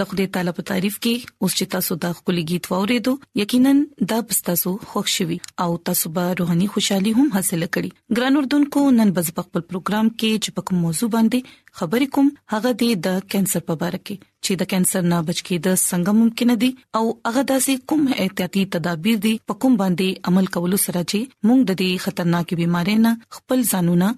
د خدای تعالی په تعریف کې اوس چې تاسو دا خولي गीत واوریدو یقینا دا تاسو خوښ شوي او تاسو به روحاني خوشحالي هم حاصل کړئ ګران اردوونکو نن بز په خپل پروګرام کې چې په کوم موضوع باندې خبرې کوم هغه دی د کانسر په اړه کې چې د کانسر نه بچ کېد څنګه ممکن دي او هغه داسې کوم احتیاطي تدابیر دي په کوم باندې عمل کولو سره چې موږ د دې خطرناک بيمارۍ نه خپل ځانونه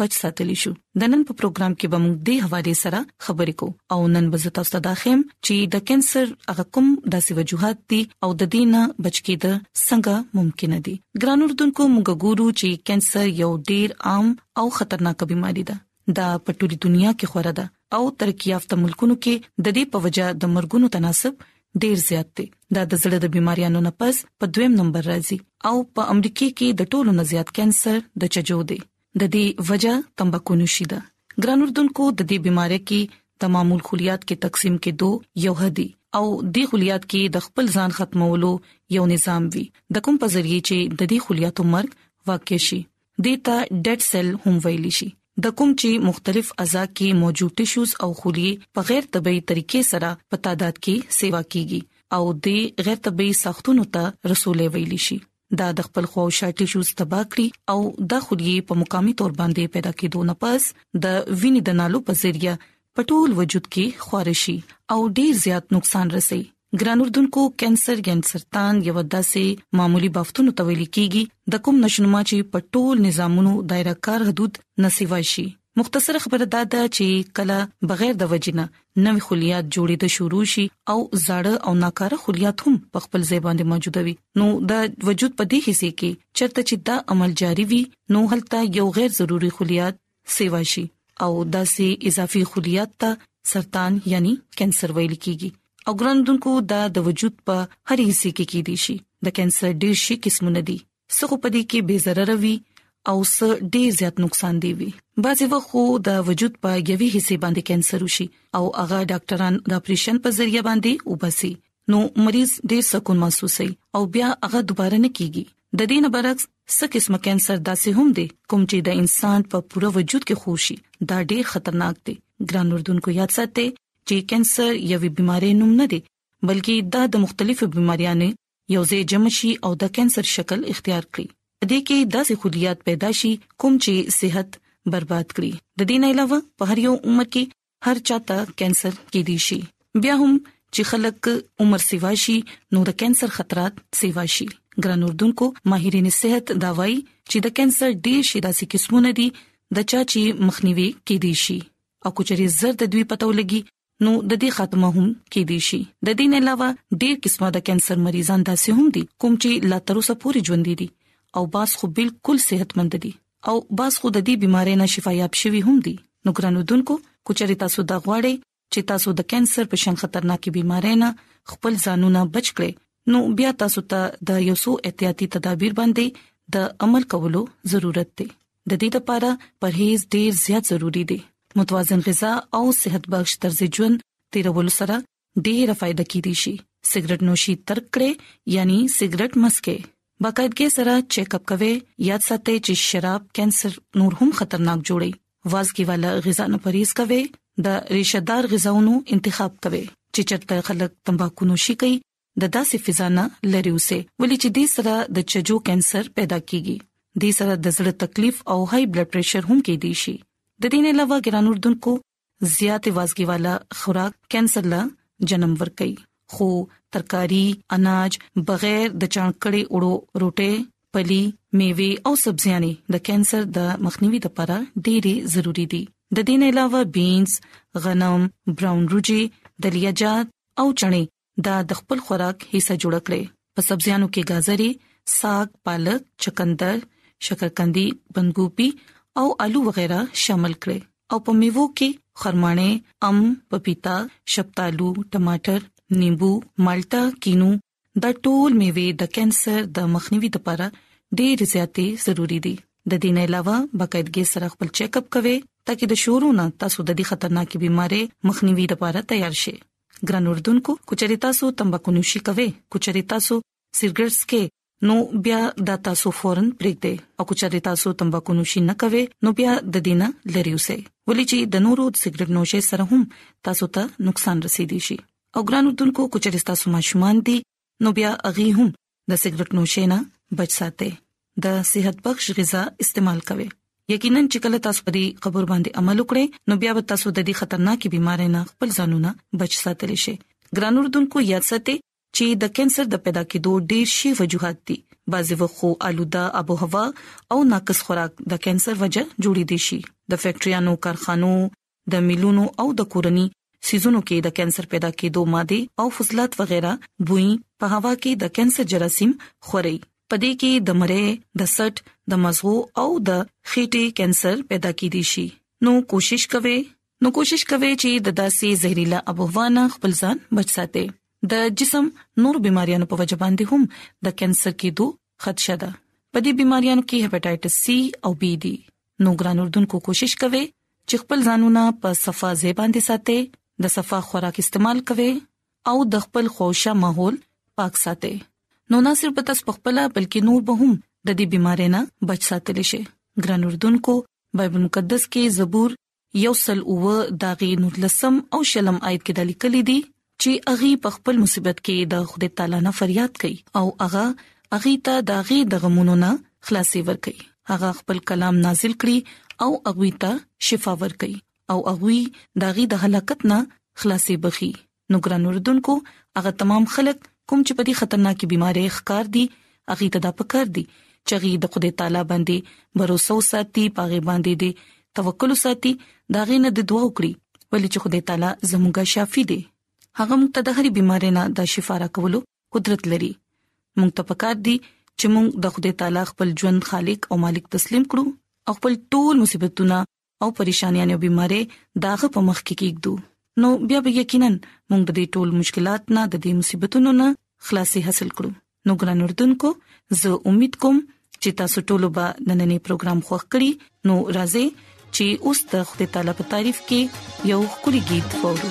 بچ ساتل شو د نن په پروګرام کې به موږ د حواله سره خبرې کو او نن به زه تاسو ته دا خیم چې د کانسر هغه کوم داسې وجوهات دي او د دې نه بچ کېد څنګه ممکن دي ګران اردوونکو موږ ګورو چې کانسر یو ډیر عام او خطرناک بيماري ده دا په ټولي دنیا کې خورده ده او ترقی یافته ملکونو کې د دې په وجه د مرګونو تناسب ډیر زیات دی دا د زړه د بيماريانو نه پس په دویم نمبر راځي او په امریکا کې د ټولو نه زیات کانسر د چجو دی د دې وجه تمباکو نوشي ده ګران اردوونکو د دې بيمارۍ کې تمامول خلیات کې تقسیم کې دوه یو هدي او د خلیات کې د خپل ځان ختمولو یو نظام وي د کوم په ذریعه چې د دې خلیاتو مرګ واقع شي دیتا ډیډ سیل هم ویل شي د کوم چې مختلف اعضاء کې موجود ټیشوز او خلیه په غیر طبي طریقې سره په تعداد کې سیوا کیږي او د غیر طبي ساختونو ته رسولې ویل شي دا د خپل خوښه ټیشوز تبا کړی او د خلیه په مقامی تور باندې پیدا کېدو نه پس د وینې د نالو په ذریعہ په ټول وجود کې خارشي او ډیر زیات نقصان رسي ګران اردوونکو کانسر یا سرطان یو داسې معمولی بافتونو ته ویل کیږي د کوم نشنما چې په ټول نظامونو دایره کار حدود نسیوای شي مختصر خبره دا ده چې کله بغیر د وجنه نوې خلیات جوړې د شروع شي او زړه او ناکاره خلیات هم په خپل ځای باندې موجوده وي نو د وجود په دې حصے کې چرته چې دا عمل جاری وي نو هلته یو غیر ضروري خلیات سیوا شي او داسې اضافي خلیات ته سرطان یعنی کانسر ویل کیږي او ګرندونکو دا د وجود په هر حصے کې کې دي شي د کانسر ډیر شي قسمونه دي سخه پدې کې به zarar وي او س ډیر زیات نقصان دی وي بعضي وخت خو د وجود په یوي حصے باندې کانسر وشي او هغه ډاکټران د اپریشن په ذریعہ باندې وبسي نو مریض ډیر سکون محسوسوي او بیا هغه دوباره نه کیږي د دې نه برعکس څه قسمه کانسر داسې هم دي کوم چې د انسان په پوره وجود کې خوشي دا ډیر خطرناک دي ګران اردوونکو یاد ساتئ چې کانسر یوې بيمارۍ نوم نه دی بلکې دا د مختلفو بيماريانو یو ځای جمع شي او د کانسر شکل اختیار کړي د دې کې داسې خلیات پیدا شي کوم چې صحت برباد کړي د دې نه علاوه په هر یو عمر کې هر چا ته کانسر کې دي شي بیا هم چې خلک عمر سیوا شي نو د کانسر خطرات سیوا شي ګران اردوونکو ماهرین صحت دا وایي چې د کانسر ډیر شي داسې قسمونه دي د چا چې مخنیوي کې دي شي او کچري زر د دوی پتو لګي نو د دې خاتمه هم کې دي شي د دې نه علاوه ډېر قسمه د کانسر مریضان داسې هم دي کوم چې لا تر اوسه پورې ژوند دي او باس خو بالکل صحتمند دي او بعض خو د دې بيمارۍ نه شفایاب شوي هم دي نو ګرانو دونکو کچري تاسو د غواړي چې تاسو د کانسر په شان خطرناکې بيمارۍ نه خپل ځانونه بچ کړئ نو بیا تاسو ته د یو څو احتیاطي تدابیر باندې د عمل کولو ضرورت دی د دې لپاره پرهیز ډیر زیات ضروری دی متوازن غذا او صحت بخش طرز ژوند تیرولو سره ډیره فائدہ کې دي شي سګریټ نوشي ترک کړي یعنی سګریټ مسکه باقاعدګي سره چیک اپ کوي یاد ساتي چې شراب کینسر نور هم خطرناک جوړي وازګي والا غذا نه پرهیز کوي د ریشه دار غذاونو انتخاب کوي چې چرته خلک تمباکو نوشي کوي د داسې فضا نه لری اوسه ولې چې د سره د چجو کینسر پیدا کیږي د سره د زړه تکلیف او های بلډ پريشر هم کې دي شي د دې نه علاوه ګرانوردونکو زیات وازګي والا خوراک کینسر له جنم ورکړي خو ترکاری اناج بغیر د چاڼ کړي اړو روټه پلي میوه او سبزيانې د کانسر د مخنیوي لپاره ډېری ضروری دي د دې نه علاوه بینز غنم براون روجي دلیاجات او چڼې دا د خپل خوراک حصہ جوړ کړئ په سبزيانو کې گازري ساګ پالک چکندر شکرکندي بندګوبي او آلو وغیرہ شامل کړئ او په میوو کې خرمانه ام پپیتا شپتالو ټماټر نیمبو مالټا کینو دا ټول میوه د کانسر د مخنیوي لپاره ډېر زیاتې ضروری دي د دې نه علاوه باقاعدګي سره خپل چیک اپ کوئ ترڅو د شورو نه تاسو د دې خطرناکې بيمارۍ مخنیوي لپاره تیار شئ ګران اردوونکو کچري تاسو تمباکو نوشي کوي کچري تاسو سیګریټ سکي نو بیا دا تاسو فورن پرېږدئ او کچري تاسو تمباکو نوشي نه کوي نو بیا د دینه لری اوسئ ولې چې د نورو سیګریټ نوشي سره هم تاسو ته نقصان رسیدي شي او ګران اردوونکو کچري تاسو ماشومان دي نو بیا اغي هم د سګرټ نوشۍ نه بچ ساتي د صحت بخش غذا استعمال کوي یقینا چې کله تاسو په دې خبر باندې عمل وکړئ نو بیا به تاسو د دې خطرناکې بيمارۍ نه خپل ځانونه بچ ساتل شئ ګران اردوونکو یاد ساتئ چې د کانسر د پیدا کېدو ډېر شي وجوهات دي بعضي وخو آلوده آب او هوا او ناقص خوراک د کانسر وجه جوړې دي شي د فیکټریانو کارخانو د میلونو او د کورني څیزونو کې د کانسر پیدا کېدو مادې او فضلات وغیره بوی په هوا کې د کانسر جراثیم خوري په دې کې د مری د سټ د مزغو او د خېټې کانسر پیدا کیدی شي نو کوشش کوي نو کوشش کوي چې د داسې زهريلا ابوانه خپل ځان بچ ساتي د جسم نور بيماريانو په وجه باندې هم د کانسر کېدو خدشه ده په دې بيماريانو کې هپاتایټس سي او بي دي نو ګران اردوونکو کوشش کوئ چې خپل ځانونه په صفه ځای باندې ساتي د صفه خوراک استعمال کوي او د خپل خوښه ماحول پاک ساتي نو نه صرف تاسو په خپل بلکې نور به هم د دې بيمارۍ نه بچ ساتل شي ګران اردوونکو بایبل مقدس کې زبور یو سل اووه د هغې نولسم او شلم آیت کې دا لیکلي دي چې هغه په خپل مصیبت کې د خدای تعالی نه فریاد کوي او هغه هغه ته د هغه د غمونو نه خلاصي ورکړي هغه خپل کلام نازل کړي او هغه ته شفا ورکړي او هغه د هغه د هلاکت نه خلاصي بخي نو ګران اردوونکو هغه تمام خلک کوم چې په دې خطرناکې بيمارۍ ښکار دي اغي ته دا پکار دي چې غي د خدای تعالی باندې باور او ساتي پاغي باندې دي توکل ساتي دا غي نه د دعا وکړي ولې چې خدای تعالی زموږه شافي دي هغه موږ ته د هرې بيمارۍ نه د شفا را کولو قدرت لري موږ ته پکار دي چې موږ د خدای تعالی خپل ژوند خالق او مالک تسلیم کړو او خپل ټول مصیبتونه او پریشانیان او بيماري داغه په مخ کې کېږدو نو بیا به یقینا موږ د دې ټول مشکلات نه د دې مصیبتونو نه خلاصي حاصل کړو نو ګران اردوونکو زه امید کوم چې تاسو ټول به د نننې پروګرام خوښ کړي نو راځي چې اوس د خپل تعالی په تعریف کې یو خوري गीत وورو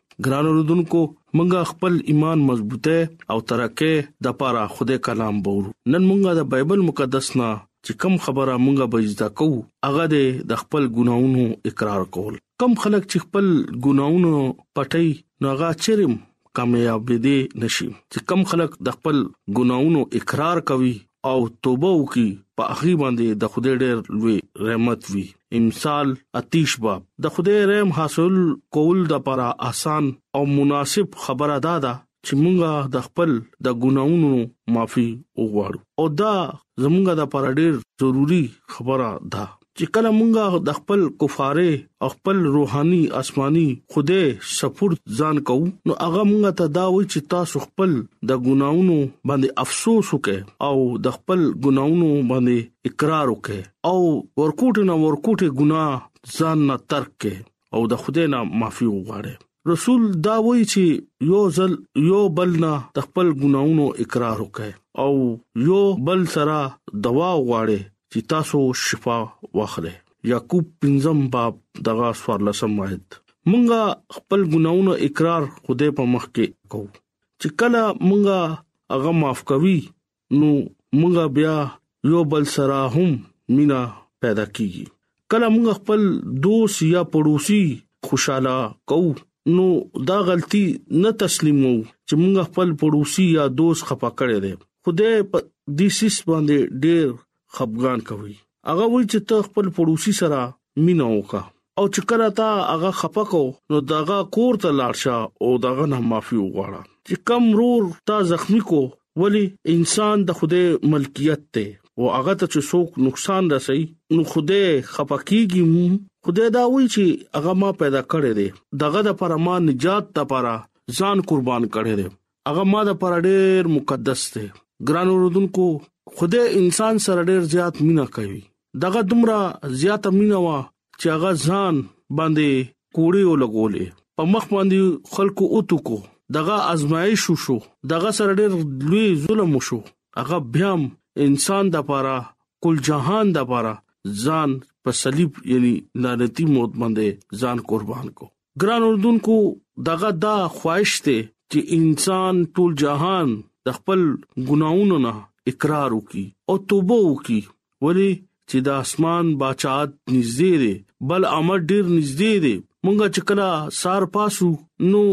ګران اوردونکو مونږه خپل ایمان مضبوطه او ترقه د پاره خدای کلام بورو نن مونږه د بایبل مقدس نه چې کم خبره مونږه به زده کو هغه د خپل ګناونو اقرار کول کم خلک چې خپل ګناونو پټي ناغا چرم کامیاب دي نشي چې کم خلک د خپل ګناونو اقرار کوي او توبه وکي په اخی باندې د خدای ډېر لوی رحمت وي امثال اتیش باب د خدای رحم حاصل کول د لپاره آسان او مناسب خبره ده ده چې مونږه د خپل د ګناونو معافي وغواړو او دا زمونږه د لپاره ډېر ضروری خبره ده چې کله مونږه د خپل کفاره او خپل روحاني آسماني خوده سفر ځان کو نو هغه مونږه ته دا وایي چې تاسو خپل د ګناونو باندې افسوس وکړئ او د خپل ګناونو باندې اقرار وکړئ او ورکوټ نه ورکوټ ګناه ځان نه ترک کړئ او د خدای نه معافي وغواړي رسول دا وایي چې یو ځل یو بل نه د خپل ګناونو اقرار وکړي او یو بل سره دوا وغواړي چې تاسو شفا واخلئ یعقوب پنځم باب دغه سوار لسم آیت مونږه خپل ګناونه اقرار خدای په مخ کې کو چې کله مونږه هغه معاف کوي نو موږ بیا یو بل سره هم مینا پیدا کیږي کله موږ خپل دوست یا پړوسی خوشاله کو نو دا غلطي نه تسلیمو چې موږ خپل پړوسی یا دوست خپه کړي دي خدای په دې سیس باندې ډېر خپګان کوي هغه وایي چې ته خپل پړوسی سره مینا وکا او چې کله تا هغه خپکو نو دغه کور ته لاړ شه او دغه نه معافي وغواړه چې کم رور تا زخمی کو ولی انسان د خوده ملکیت ته او هغه ته چې څوک نقصان رسي نو خوده خپکیږي خوده دا وایي چې هغه ما پیدا کړی دی دغه د پرما نجات لپاره ځان قربان کړی دی هغه ما د پر ډېر مقدس دی ګران اوردونکو خدای انسان سره ډېر زیات مینا کوي دغه دومره زیاته مینا وا چې هغه ځان باندې کوړی او لګولې په مخ باندې خلکو اوتو کو دغه ازمایش شو دغه سره ډېر لوی ظلم شو هغه بیا انسان د پاره کل جهان د پاره ځان په صلیب یعنی لعنتی موت باندې ځان قربان کو ګران اردوونکو دغه دا خواهش ته چې انسان ټول جهان د خپل ګناونو نه اقرار وکي او توبه وکي ولی چې د اسمان بچات نږدې دی بل امر ډیر نږدې دی مونږه چې کلا سار پاسو نو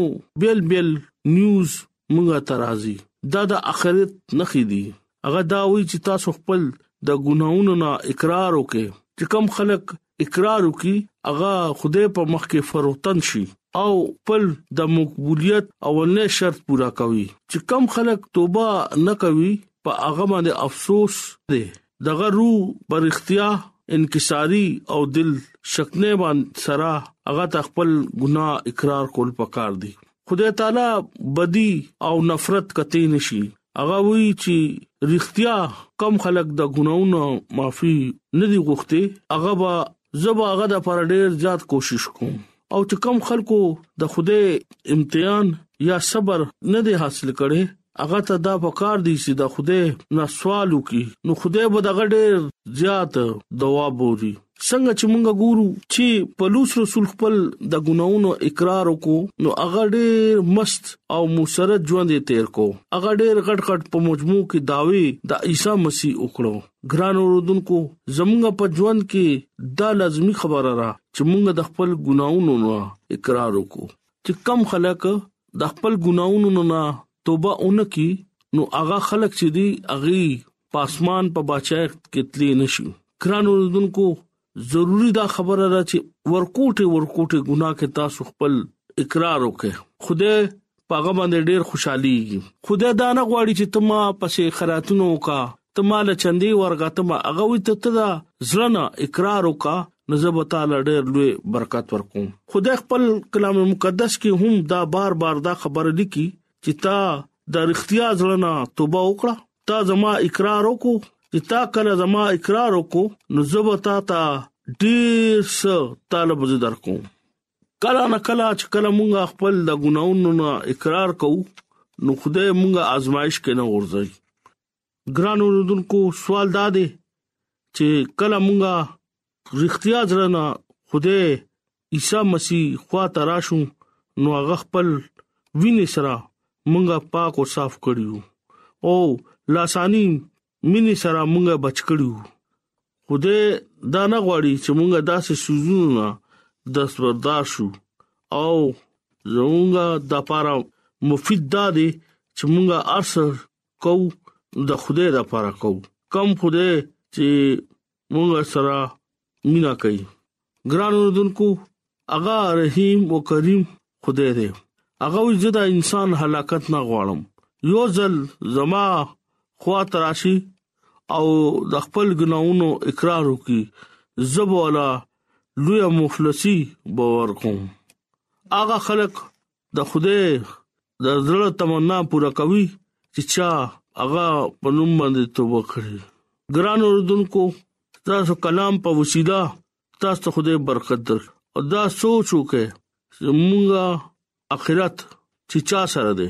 بیل بیل نیوز موږ ته راځي دا د اخرت نخي دي هغه دا وی چې تاسو خپل د ګناونو نه اقرار وکړي چې کم خلک اقرار وکړي هغه خدای په مخ کې فروتن شي او خپل د مقبولیت اولنې شرط پورا کوي چې کم خلک توبه نه کوي په هغه باندې افسوس دی دغه روح پر اختیا انکساری او دل شکنه باندې سره هغه تخپل ګناه اقرار کول پکار دي خدای تعالی بدی او نفرت کته نشي هغه وی چې رښتیا کم خلک د ګناونو معافي نه دی غوښته هغه با زبا هغه د پر ډیر زیات کوشش کوم او چې کوم خلکو د خوده امتحان یا صبر نه دی حاصل کړي هغه ته دا پکار دي چې د خوده نه سوال وکي نو خوده به دغه ډېر زیات دواب ووري څنګه چې مونږ ګورو چې پلوص رسول خپل د ګناونو اقرار وکړو نو هغه ډېر مست او مسرت ژوند تیر کو هغه ډېر غټ غټ په مجموع کې داوي د عیسی مسیح وکړو ګران اوردونکو زمونږ په ژوند کې دا لازمی خبره را چې مونږ د خپل ګناونو نه اقرار وکړو چې کم خلک د خپل ګناونو نه توبه اونکي نو هغه خلک چې دی اغي پاسمان په بچایخت کې تلی نشي ګران اوردونکو ضروري دا خبره ده چې ورکوټه ورکوټه ګناه کې تاسو خپل اقرار وکړئ خوده پاغه باندې ډیر خوشحالي خوده دا نه غواړي چې ته ما پسې خیراتونو کا ته ما له چندې ورغه ته ما هغه وي ته ته ځلنه اقرار وکا نو زه به تعالی ډېر لوی برکت ورکوم خدای خپل کلام مقدس کې هم دا بار بار دا خبره لیکي چې تا د اړتیا ځلنه توبه وکړه تا زما اقرار وکړو چې تا کله زما اقرار وکړو نو زبر تا ته ډیر څه طالب زه درکو کله نه کله چې کله مونږه خپل د ګناونو نه اقرار کوو نو خدای مونږه آزمائش کې نه ورځي ګران اوردونکو سوال دا دی چې کله مونږه رښتیا زړه نه خوده عیسی مسیح خوا تراشو نو هغه خپل وینې سره مونږه پاک او صاف کړیو او لاسانی مینې سره مونږه بچ کړیو خوده دا نه غواړي چې مونږه داسې سوزونه دستوردار شو او زمونږه د پاره مفید دا دی چې مونږه ارسه کو د خوده د پاره کو کم خوده چې مونږ سره مینا کوي ګران اوردونکو اغا رحیم او کریم خدای دې اغه وي زدا انسان هلاکت نه غواړم یو ځل زما خوا تراشي او د خپل ګناونو اقرار وکي زب ولا لوی مفلسی باور کوم اغه خلک د خدای د زړه تمنا پوره کوي چې چا هغه په نوم باندې توبه کړي ګران اوردونکو تاسو کلام په وسیله تاسو خدای برکت در او دا سوچ وکړئ چې مونږه اخرت چې چا سره ده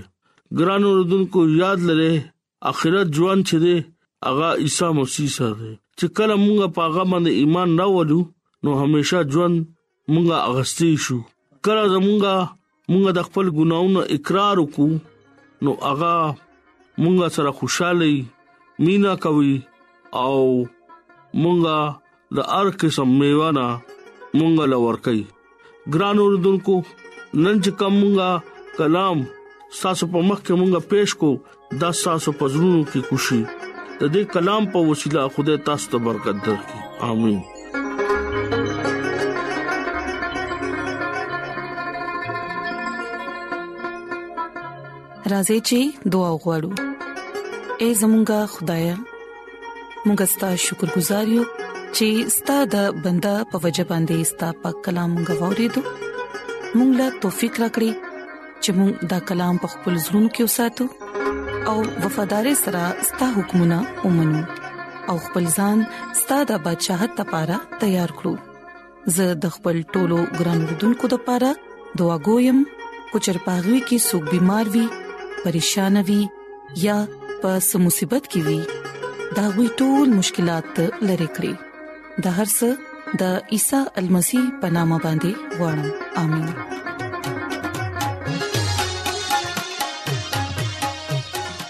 ګران اوردونکو یاد لره اخرت ژوند چې دی هغه عیسی مسیح سره دی چې کله موږ په هغه باندې ایمان راوړو نو همیشه ژوند موږ اغستې شو کله زمونږه موږ د خپل ګناونو اقرار وکړو نو هغه موږ سره خوشاله مینا کوي او موږ د هر قسم میوه نه مونږ لور کوي ګران اوردونکو نن چې کومه کلام ساسو په مخ کې مونږه پېښ کو دا ساسو پزړونو کې خوشي د دې کلام په وسیله خدای تاسو ته برکت درکړي امين راځي چې دعا وغوړو اے زمونږ خدای مونږ ستاسو شکر گزار یو چې ستاسو د بندا په وجه باندې ستاسو په کلام غوړې دو مونږ لا توفیق راکړي چې مونږ دا کلام په خپل زړونو کې وساتو او وفادار سره ستاسو حکمونه ومنو او خپل ځان ستاسو د بدشاہت لپاره تیار کړو زه د خپل ټولو ګران وروډونکو لپاره دعا کوم کو چې پاغوي کې سګ بيمار وي پریشان وي یا په سمصيبت کې وي دا وي ټول مشکلات لری کړی د هر څه د عیسی المسی پنامه باندې وړم امين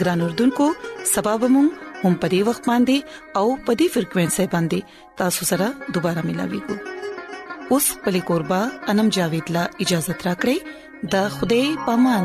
ګران اردوونکو سبب مون هم پدی وخت باندې او پدی فریکوينسي باندې تاسو سره دوپاره ملاوي کو اوس په لیکوربا انم جاوید لا اجازه ترا کړی د خوده پامان